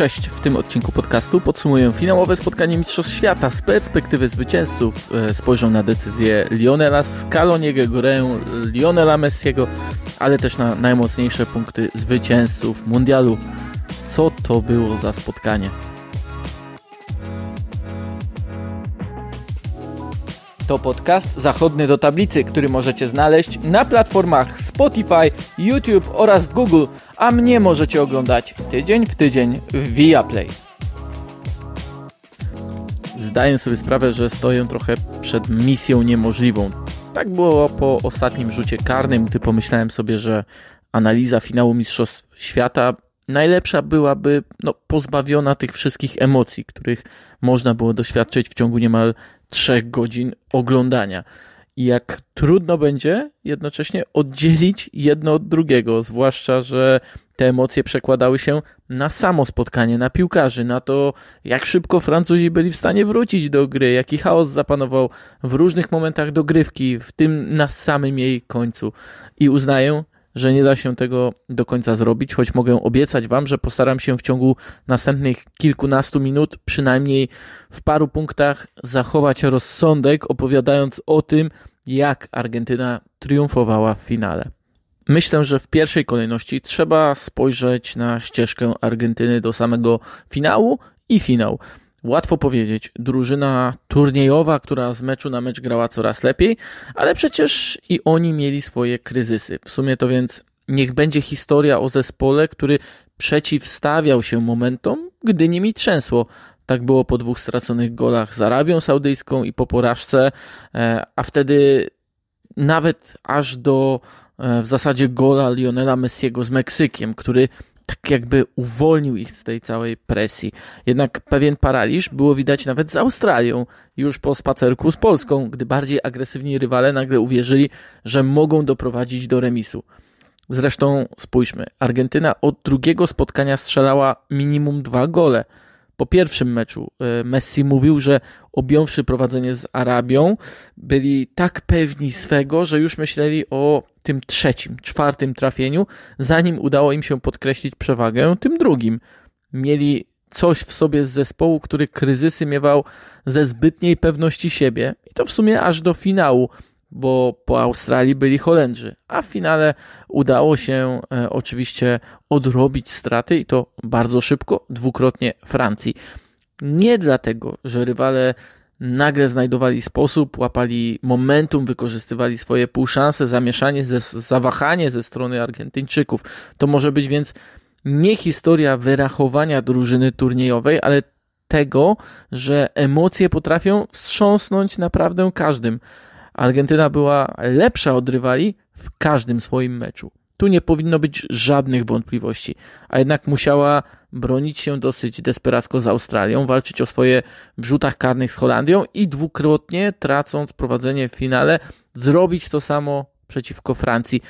Cześć, w tym odcinku podcastu podsumuję finałowe spotkanie Mistrzostw Świata z perspektywy zwycięzców. E, spojrzą na decyzję Lionela Scaloniego, Lionela Messiego, ale też na najmocniejsze punkty zwycięzców mundialu. Co to było za spotkanie? To podcast zachodny do tablicy, który możecie znaleźć na platformach Spotify, YouTube oraz Google, a mnie możecie oglądać tydzień w tydzień w Viaplay. Zdaję sobie sprawę, że stoję trochę przed misją niemożliwą. Tak było po ostatnim rzucie karnym, gdy pomyślałem sobie, że analiza finału Mistrzostw Świata najlepsza byłaby no, pozbawiona tych wszystkich emocji, których można było doświadczyć w ciągu niemal trzech godzin oglądania. I jak trudno będzie jednocześnie oddzielić jedno od drugiego, zwłaszcza, że te emocje przekładały się na samo spotkanie, na piłkarzy, na to, jak szybko Francuzi byli w stanie wrócić do gry, jaki chaos zapanował w różnych momentach dogrywki, w tym na samym jej końcu. I uznaję, że nie da się tego do końca zrobić, choć mogę obiecać Wam, że postaram się w ciągu następnych kilkunastu minut, przynajmniej w paru punktach, zachować rozsądek, opowiadając o tym, jak Argentyna triumfowała w finale. Myślę, że w pierwszej kolejności trzeba spojrzeć na ścieżkę Argentyny do samego finału i finał. Łatwo powiedzieć, drużyna turniejowa, która z meczu na mecz grała coraz lepiej, ale przecież i oni mieli swoje kryzysy. W sumie to więc niech będzie historia o zespole, który przeciwstawiał się momentom, gdy nimi trzęsło. Tak było po dwóch straconych golach z Arabią Saudyjską i po porażce, e, a wtedy nawet aż do e, w zasadzie gola Lionela Messiego z Meksykiem, który tak jakby uwolnił ich z tej całej presji. Jednak pewien paraliż było widać nawet z Australią, już po spacerku z Polską, gdy bardziej agresywni rywale nagle uwierzyli, że mogą doprowadzić do remisu. Zresztą spójrzmy, Argentyna od drugiego spotkania strzelała minimum dwa gole – po pierwszym meczu e, Messi mówił, że objąwszy prowadzenie z Arabią, byli tak pewni swego, że już myśleli o tym trzecim, czwartym trafieniu, zanim udało im się podkreślić przewagę tym drugim. Mieli coś w sobie z zespołu, który kryzysy miewał ze zbytniej pewności siebie i to w sumie aż do finału bo po Australii byli Holendrzy, a w finale udało się e, oczywiście odrobić straty i to bardzo szybko, dwukrotnie Francji. Nie dlatego, że rywale nagle znajdowali sposób, łapali momentum, wykorzystywali swoje półszanse, zamieszanie, ze, zawahanie ze strony Argentyńczyków. To może być więc nie historia wyrachowania drużyny turniejowej, ale tego, że emocje potrafią wstrząsnąć naprawdę każdym. Argentyna była lepsza od rywali w każdym swoim meczu. Tu nie powinno być żadnych wątpliwości, a jednak musiała bronić się dosyć desperacko z Australią, walczyć o swoje w rzutach karnych z Holandią i dwukrotnie, tracąc prowadzenie w finale, zrobić to samo przeciwko Francji.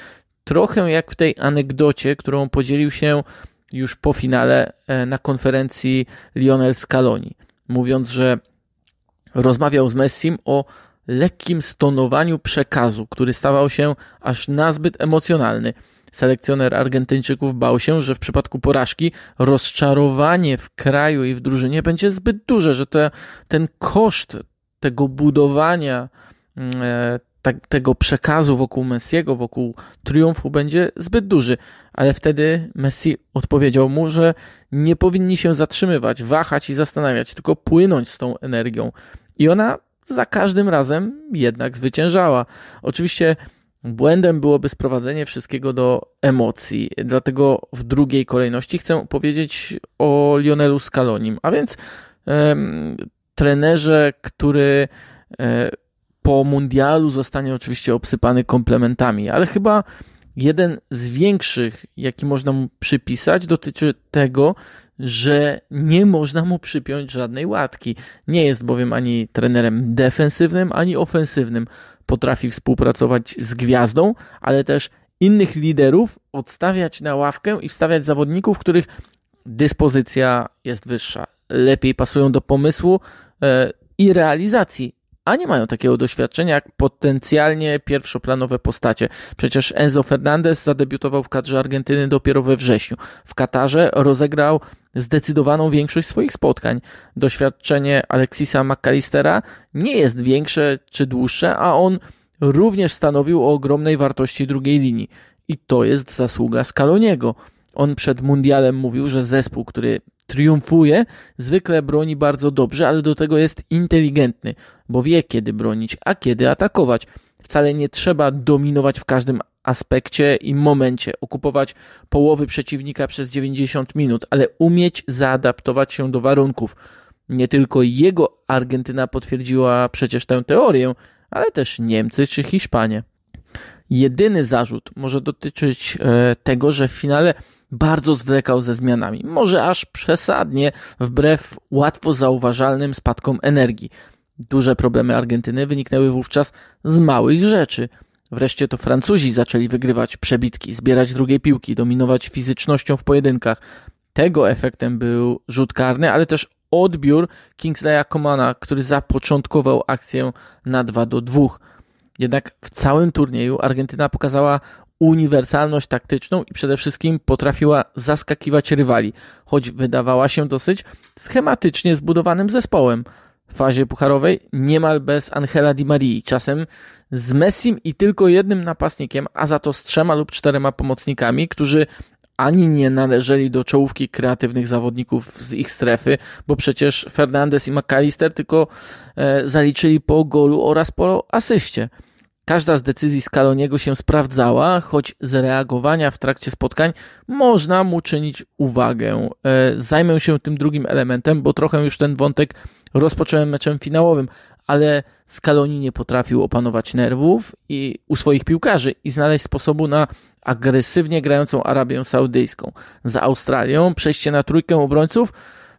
Trochę jak w tej anegdocie, którą podzielił się już po finale e, na konferencji Lionel Scaloni, mówiąc, że rozmawiał z Messim o lekkim stonowaniu przekazu, który stawał się aż nazbyt emocjonalny. Selekcjoner Argentyńczyków bał się, że w przypadku porażki rozczarowanie w kraju i w drużynie będzie zbyt duże, że te, ten koszt tego budowania mm, e, tego przekazu wokół Messiego, wokół triumfu będzie zbyt duży. Ale wtedy Messi odpowiedział mu, że nie powinni się zatrzymywać, wahać i zastanawiać, tylko płynąć z tą energią. I ona za każdym razem jednak zwyciężała. Oczywiście błędem byłoby sprowadzenie wszystkiego do emocji, dlatego w drugiej kolejności chcę powiedzieć o Lionelu Scalonim, a więc em, trenerze, który e, po mundialu zostanie oczywiście obsypany komplementami, ale chyba jeden z większych, jaki można mu przypisać, dotyczy tego, że nie można mu przypiąć żadnej łatki. Nie jest bowiem ani trenerem defensywnym, ani ofensywnym. Potrafi współpracować z gwiazdą, ale też innych liderów odstawiać na ławkę i wstawiać zawodników, których dyspozycja jest wyższa, lepiej pasują do pomysłu e, i realizacji a nie mają takiego doświadczenia jak potencjalnie pierwszoplanowe postacie. Przecież Enzo Fernandez zadebiutował w kadrze Argentyny dopiero we wrześniu. W Katarze rozegrał zdecydowaną większość swoich spotkań. Doświadczenie Alexisa McAllistera nie jest większe czy dłuższe, a on również stanowił o ogromnej wartości drugiej linii. I to jest zasługa Scaloniego. On przed mundialem mówił, że zespół, który triumfuje, zwykle broni bardzo dobrze, ale do tego jest inteligentny, bo wie kiedy bronić, a kiedy atakować. Wcale nie trzeba dominować w każdym aspekcie i momencie, okupować połowy przeciwnika przez 90 minut, ale umieć zaadaptować się do warunków. Nie tylko jego Argentyna potwierdziła przecież tę teorię, ale też Niemcy czy Hiszpanie. Jedyny zarzut może dotyczyć e, tego, że w finale bardzo zwlekał ze zmianami, może aż przesadnie, wbrew łatwo zauważalnym spadkom energii. Duże problemy Argentyny wyniknęły wówczas z małych rzeczy. Wreszcie to Francuzi zaczęli wygrywać przebitki, zbierać drugie piłki, dominować fizycznością w pojedynkach. Tego efektem był rzut karny, ale też odbiór Kingsleya Comana, który zapoczątkował akcję na 2 do 2. Jednak w całym turnieju Argentyna pokazała uniwersalność taktyczną i przede wszystkim potrafiła zaskakiwać rywali, choć wydawała się dosyć schematycznie zbudowanym zespołem. W fazie pucharowej niemal bez Angela Di Marii, czasem z Messim i tylko jednym napastnikiem, a za to z trzema lub czterema pomocnikami, którzy ani nie należeli do czołówki kreatywnych zawodników z ich strefy, bo przecież Fernandez i McAllister tylko e, zaliczyli po golu oraz po asyście. Każda z decyzji Scaloniego się sprawdzała, choć z reagowania w trakcie spotkań można mu czynić uwagę. E, zajmę się tym drugim elementem, bo trochę już ten wątek rozpocząłem meczem finałowym, ale Scaloni nie potrafił opanować nerwów i u swoich piłkarzy i znaleźć sposobu na agresywnie grającą Arabię Saudyjską. Za Australią przejście na trójkę obrońców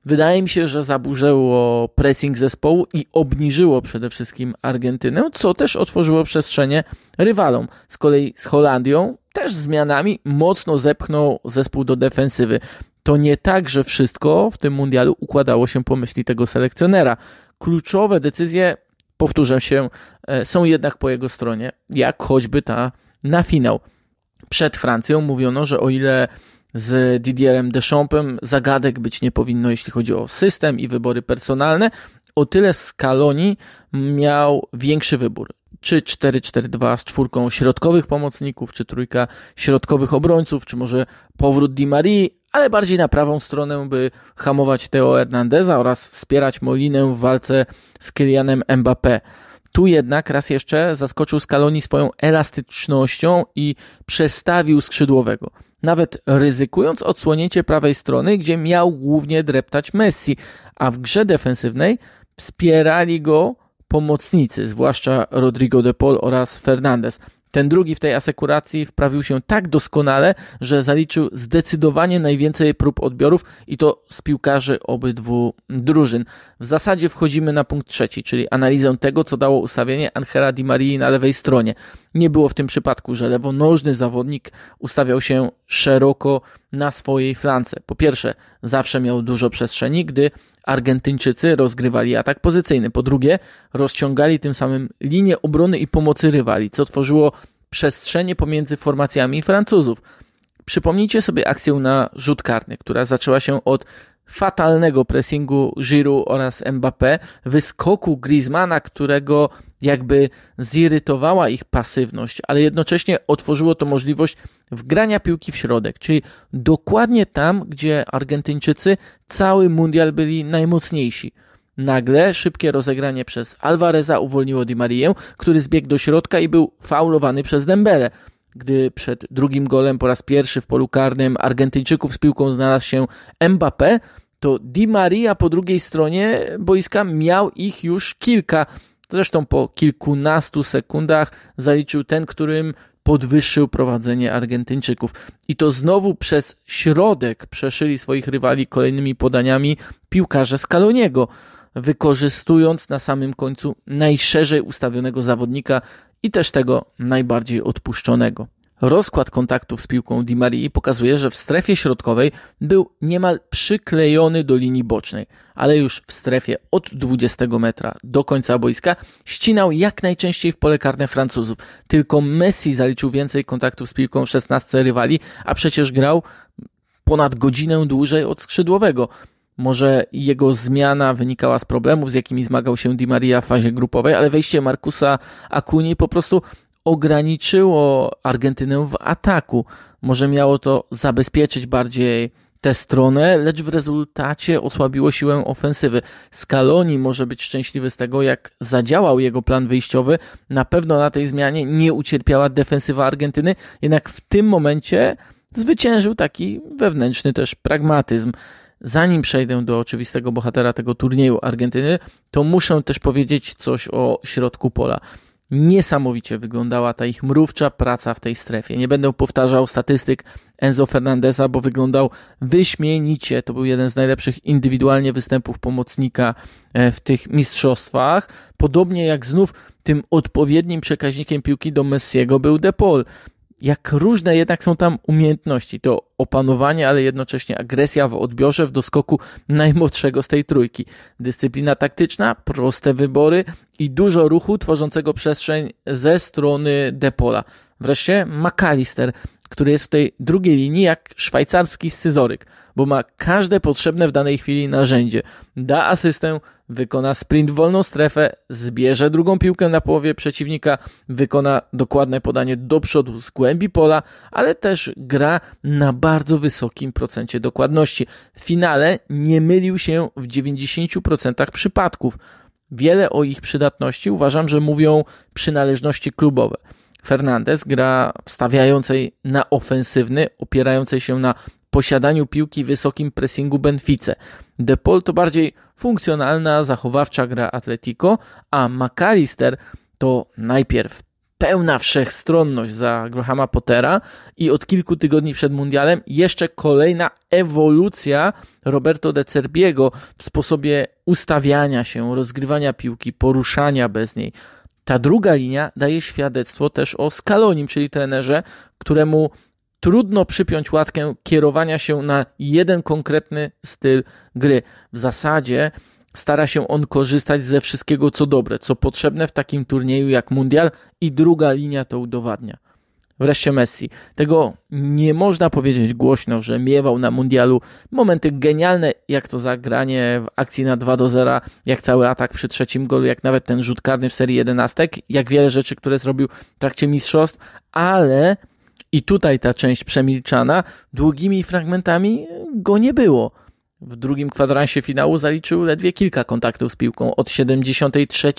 wydaje mi się, że zaburzyło pressing zespołu i obniżyło przede wszystkim Argentynę, co też otworzyło przestrzenie rywalom. Z kolei z Holandią też zmianami mocno zepchnął zespół do defensywy. To nie tak, że wszystko w tym mundialu układało się po myśli tego selekcjonera. Kluczowe decyzje, powtórzę się, e, są jednak po jego stronie, jak choćby ta na finał. Przed Francją mówiono, że o ile z Didierem Deschampsem zagadek być nie powinno, jeśli chodzi o system i wybory personalne. O tyle Scaloni miał większy wybór. Czy 4-4-2 z czwórką środkowych pomocników, czy trójka środkowych obrońców, czy może powrót Di Marii, ale bardziej na prawą stronę, by hamować Teo Hernandeza oraz wspierać Molinę w walce z Kylianem Mbappé. Tu jednak raz jeszcze zaskoczył Scaloni swoją elastycznością i przestawił skrzydłowego nawet ryzykując odsłonięcie prawej strony, gdzie miał głównie dreptać Messi, a w grze defensywnej wspierali go pomocnicy, zwłaszcza Rodrigo de Paul oraz Fernandez. Ten drugi w tej asekuracji wprawił się tak doskonale, że zaliczył zdecydowanie najwięcej prób odbiorów i to z piłkarzy obydwu drużyn. W zasadzie wchodzimy na punkt trzeci, czyli analizę tego, co dało ustawienie Angela Di Marii na lewej stronie. Nie było w tym przypadku, że lewonożny zawodnik ustawiał się szeroko na swojej flance. Po pierwsze, zawsze miał dużo przestrzeni, gdy Argentyńczycy rozgrywali atak pozycyjny. Po drugie, rozciągali tym samym linię obrony i pomocy rywali, co tworzyło przestrzenie pomiędzy formacjami Francuzów. Przypomnijcie sobie akcję na rzut karny, która zaczęła się od fatalnego pressingu Giroud oraz Mbappé, wyskoku Griezmana, którego jakby zirytowała ich pasywność, ale jednocześnie otworzyło to możliwość wgrania piłki w środek, czyli dokładnie tam, gdzie Argentyńczycy cały mundial byli najmocniejsi. Nagle szybkie rozegranie przez Alvareza uwolniło Di Marię, który zbiegł do środka i był faulowany przez Dembele. Gdy przed drugim golem po raz pierwszy w polu karnym Argentyńczyków z piłką znalazł się Mbappé, to Di Maria po drugiej stronie boiska miał ich już kilka. Zresztą po kilkunastu sekundach zaliczył ten, którym podwyższył prowadzenie Argentyńczyków. I to znowu przez środek przeszyli swoich rywali kolejnymi podaniami piłkarze Scaloniego, wykorzystując na samym końcu najszerzej ustawionego zawodnika i też tego najbardziej odpuszczonego. Rozkład kontaktów z piłką Di Marii pokazuje, że w strefie środkowej był niemal przyklejony do linii bocznej, ale już w strefie od 20 metra do końca boiska ścinał jak najczęściej w pole karne Francuzów. Tylko Messi zaliczył więcej kontaktów z piłką w 16 rywali, a przecież grał ponad godzinę dłużej od skrzydłowego. Może jego zmiana wynikała z problemów, z jakimi zmagał się Di Maria w fazie grupowej, ale wejście Markusa Acuni po prostu ograniczyło Argentynę w ataku. Może miało to zabezpieczyć bardziej tę stronę, lecz w rezultacie osłabiło siłę ofensywy. Scaloni może być szczęśliwy z tego, jak zadziałał jego plan wyjściowy. Na pewno na tej zmianie nie ucierpiała defensywa Argentyny, jednak w tym momencie zwyciężył taki wewnętrzny też pragmatyzm. Zanim przejdę do oczywistego bohatera tego turnieju Argentyny, to muszę też powiedzieć coś o środku pola. Niesamowicie wyglądała ta ich mrówcza praca w tej strefie. Nie będę powtarzał statystyk Enzo Fernandeza, bo wyglądał wyśmienicie. To był jeden z najlepszych indywidualnie występów pomocnika e, w tych mistrzostwach. Podobnie jak znów tym odpowiednim przekaźnikiem piłki do Messiego był De Paul jak różne jednak są tam umiejętności. To opanowanie, ale jednocześnie agresja w odbiorze, w doskoku najmłodszego z tej trójki. Dyscyplina taktyczna, proste wybory i dużo ruchu tworzącego przestrzeń ze strony Depola. Wreszcie McAllister, który jest w tej drugiej linii jak szwajcarski scyzoryk, bo ma każde potrzebne w danej chwili narzędzie. Da asystę, wykona sprint w wolną strefę, zbierze drugą piłkę na połowie przeciwnika, wykona dokładne podanie do przodu z głębi pola, ale też gra na bardzo wysokim procencie dokładności. W finale nie mylił się w 90% przypadków. Wiele o ich przydatności uważam, że mówią przynależności klubowe. Fernandez gra stawiającej na ofensywny, opierającej się na posiadaniu piłki, wysokim pressingu Benfice. De Paul to bardziej funkcjonalna, zachowawcza gra Atletico, a McAllister to najpierw pełna wszechstronność za Grahama Pottera i od kilku tygodni przed mundialem jeszcze kolejna ewolucja Roberto de Cerbiego w sposobie ustawiania się, rozgrywania piłki, poruszania bez niej. Ta druga linia daje świadectwo też o Scalonim, czyli trenerze, któremu trudno przypiąć łatkę kierowania się na jeden konkretny styl gry. W zasadzie stara się on korzystać ze wszystkiego, co dobre, co potrzebne w takim turnieju jak Mundial i druga linia to udowadnia. Wreszcie Messi. Tego nie można powiedzieć głośno, że miewał na mundialu momenty genialne, jak to zagranie w akcji na 2 do 0, jak cały atak przy trzecim golu, jak nawet ten rzut karny w serii jedenastek, jak wiele rzeczy, które zrobił w trakcie mistrzostw, ale i tutaj ta część przemilczana, długimi fragmentami go nie było. W drugim kwadransie finału zaliczył ledwie kilka kontaktów z piłką. Od 73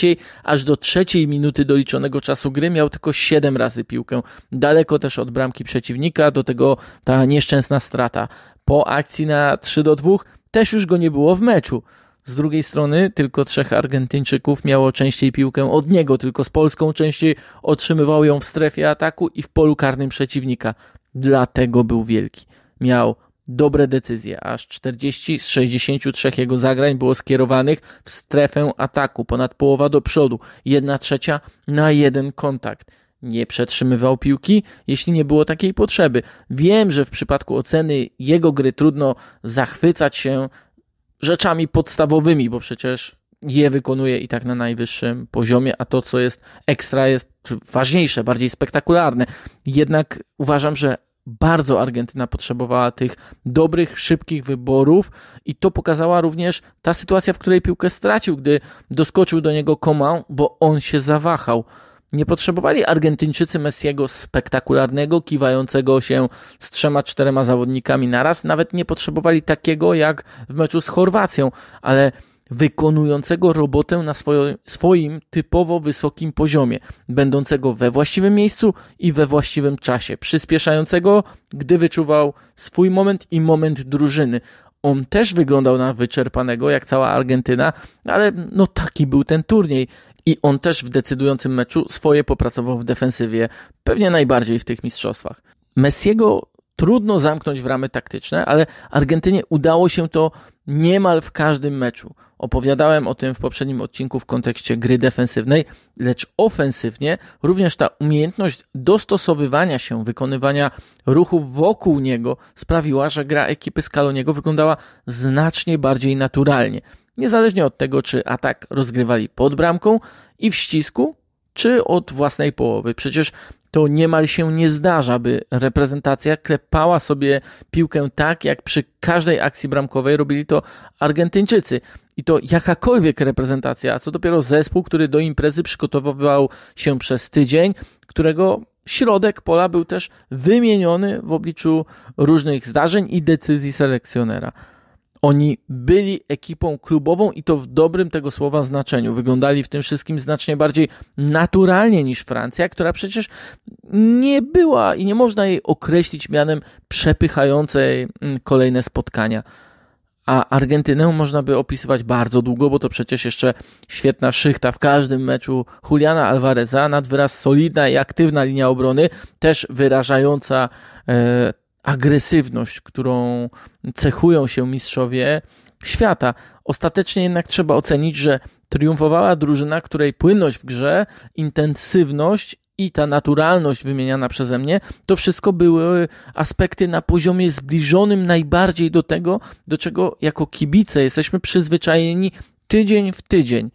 aż do trzeciej minuty doliczonego czasu gry miał tylko 7 razy piłkę. Daleko też od bramki przeciwnika, do tego ta nieszczęsna strata. Po akcji na 3 do 2 też już go nie było w meczu. Z drugiej strony tylko trzech Argentyńczyków miało częściej piłkę od niego, tylko z Polską częściej otrzymywał ją w strefie ataku i w polu karnym przeciwnika. Dlatego był wielki. Miał dobre decyzje. Aż 40 z 63 jego zagrań było skierowanych w strefę ataku, ponad połowa do przodu, jedna trzecia na jeden kontakt. Nie przetrzymywał piłki, jeśli nie było takiej potrzeby. Wiem, że w przypadku oceny jego gry trudno zachwycać się rzeczami podstawowymi, bo przecież je wykonuje i tak na najwyższym poziomie, a to, co jest ekstra, jest ważniejsze, bardziej spektakularne. Jednak uważam, że bardzo Argentyna potrzebowała tych dobrych, szybkich wyborów i to pokazała również ta sytuacja, w której piłkę stracił, gdy doskoczył do niego Coman, bo on się zawahał. Nie potrzebowali Argentyńczycy Messiego spektakularnego, kiwającego się z trzema, czterema zawodnikami naraz. Nawet nie potrzebowali takiego jak w meczu z Chorwacją, ale wykonującego robotę na swoim, swoim typowo wysokim poziomie, będącego we właściwym miejscu i we właściwym czasie, przyspieszającego, gdy wyczuwał swój moment i moment drużyny. On też wyglądał na wyczerpanego, jak cała Argentyna, ale no taki był ten turniej. I on też w decydującym meczu swoje popracował w defensywie, pewnie najbardziej w tych mistrzostwach. Messiego trudno zamknąć w ramy taktyczne, ale Argentynie udało się to niemal w każdym meczu. Opowiadałem o tym w poprzednim odcinku w kontekście gry defensywnej, lecz ofensywnie również ta umiejętność dostosowywania się, wykonywania ruchów wokół niego sprawiła, że gra ekipy Scaloniego wyglądała znacznie bardziej naturalnie. Niezależnie od tego, czy atak rozgrywali pod bramką i w ścisku, czy od własnej połowy. Przecież to niemal się nie zdarza, by reprezentacja klepała sobie piłkę tak, jak przy każdej akcji bramkowej robili to Argentyńczycy. I to jakakolwiek reprezentacja, a co dopiero zespół, który do imprezy przygotowywał się przez tydzień, którego środek pola był też wymieniony w obliczu różnych zdarzeń i decyzji selekcjonera. Oni byli ekipą klubową i to w dobrym tego słowa znaczeniu. Wyglądali w tym wszystkim znacznie bardziej naturalnie niż Francja, która przecież nie była i nie można jej określić mianem przepychającej mm, kolejne spotkania. A Argentynę można by opisywać bardzo długo, bo to przecież jeszcze świetna szychta w każdym meczu Juliana Alvareza, nad wyraz solidna i aktywna linia obrony, też wyrażająca e, agresywność, którą cechują się mistrzowie świata. Ostatecznie jednak trzeba ocenić, że triumfowała drużyna, której płynność w grze, intensywność i ta naturalność wymieniana przeze mnie, to wszystko były aspekty na poziomie zbliżonym najbardziej do tego, do czego jako kibice jesteśmy przyzwyczajeni tydzień w tydzień.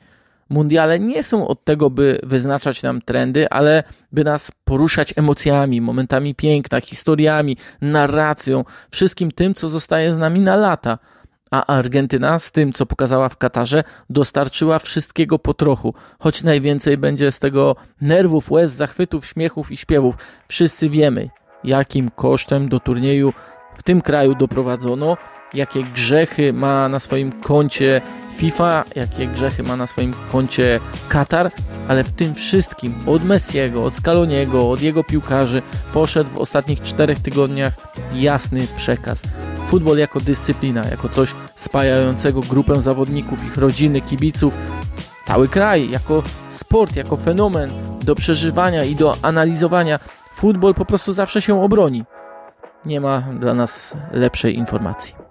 Mundiale nie są od tego, by wyznaczać nam trendy, ale by nas poruszać emocjami, momentami piękna, historiami, narracją, wszystkim tym, co zostaje z nami na lata. A Argentyna z tym, co pokazała w Katarze, dostarczyła wszystkiego po trochu, choć najwięcej będzie z tego nerwów, łez, zachwytów, śmiechów i śpiewów. Wszyscy wiemy, jakim kosztem do turnieju w tym kraju doprowadzono, jakie grzechy ma na swoim koncie FIFA, jakie grzechy ma na swoim koncie Katar, ale w tym wszystkim od Messiego, od Scaloniego, od jego piłkarzy poszedł w ostatnich czterech tygodniach jasny przekaz. Futbol jako dyscyplina, jako coś spajającego grupę zawodników, ich rodziny, kibiców, cały kraj, jako sport, jako fenomen do przeżywania i do analizowania. Futbol po prostu zawsze się obroni. Nie ma dla nas lepszej informacji.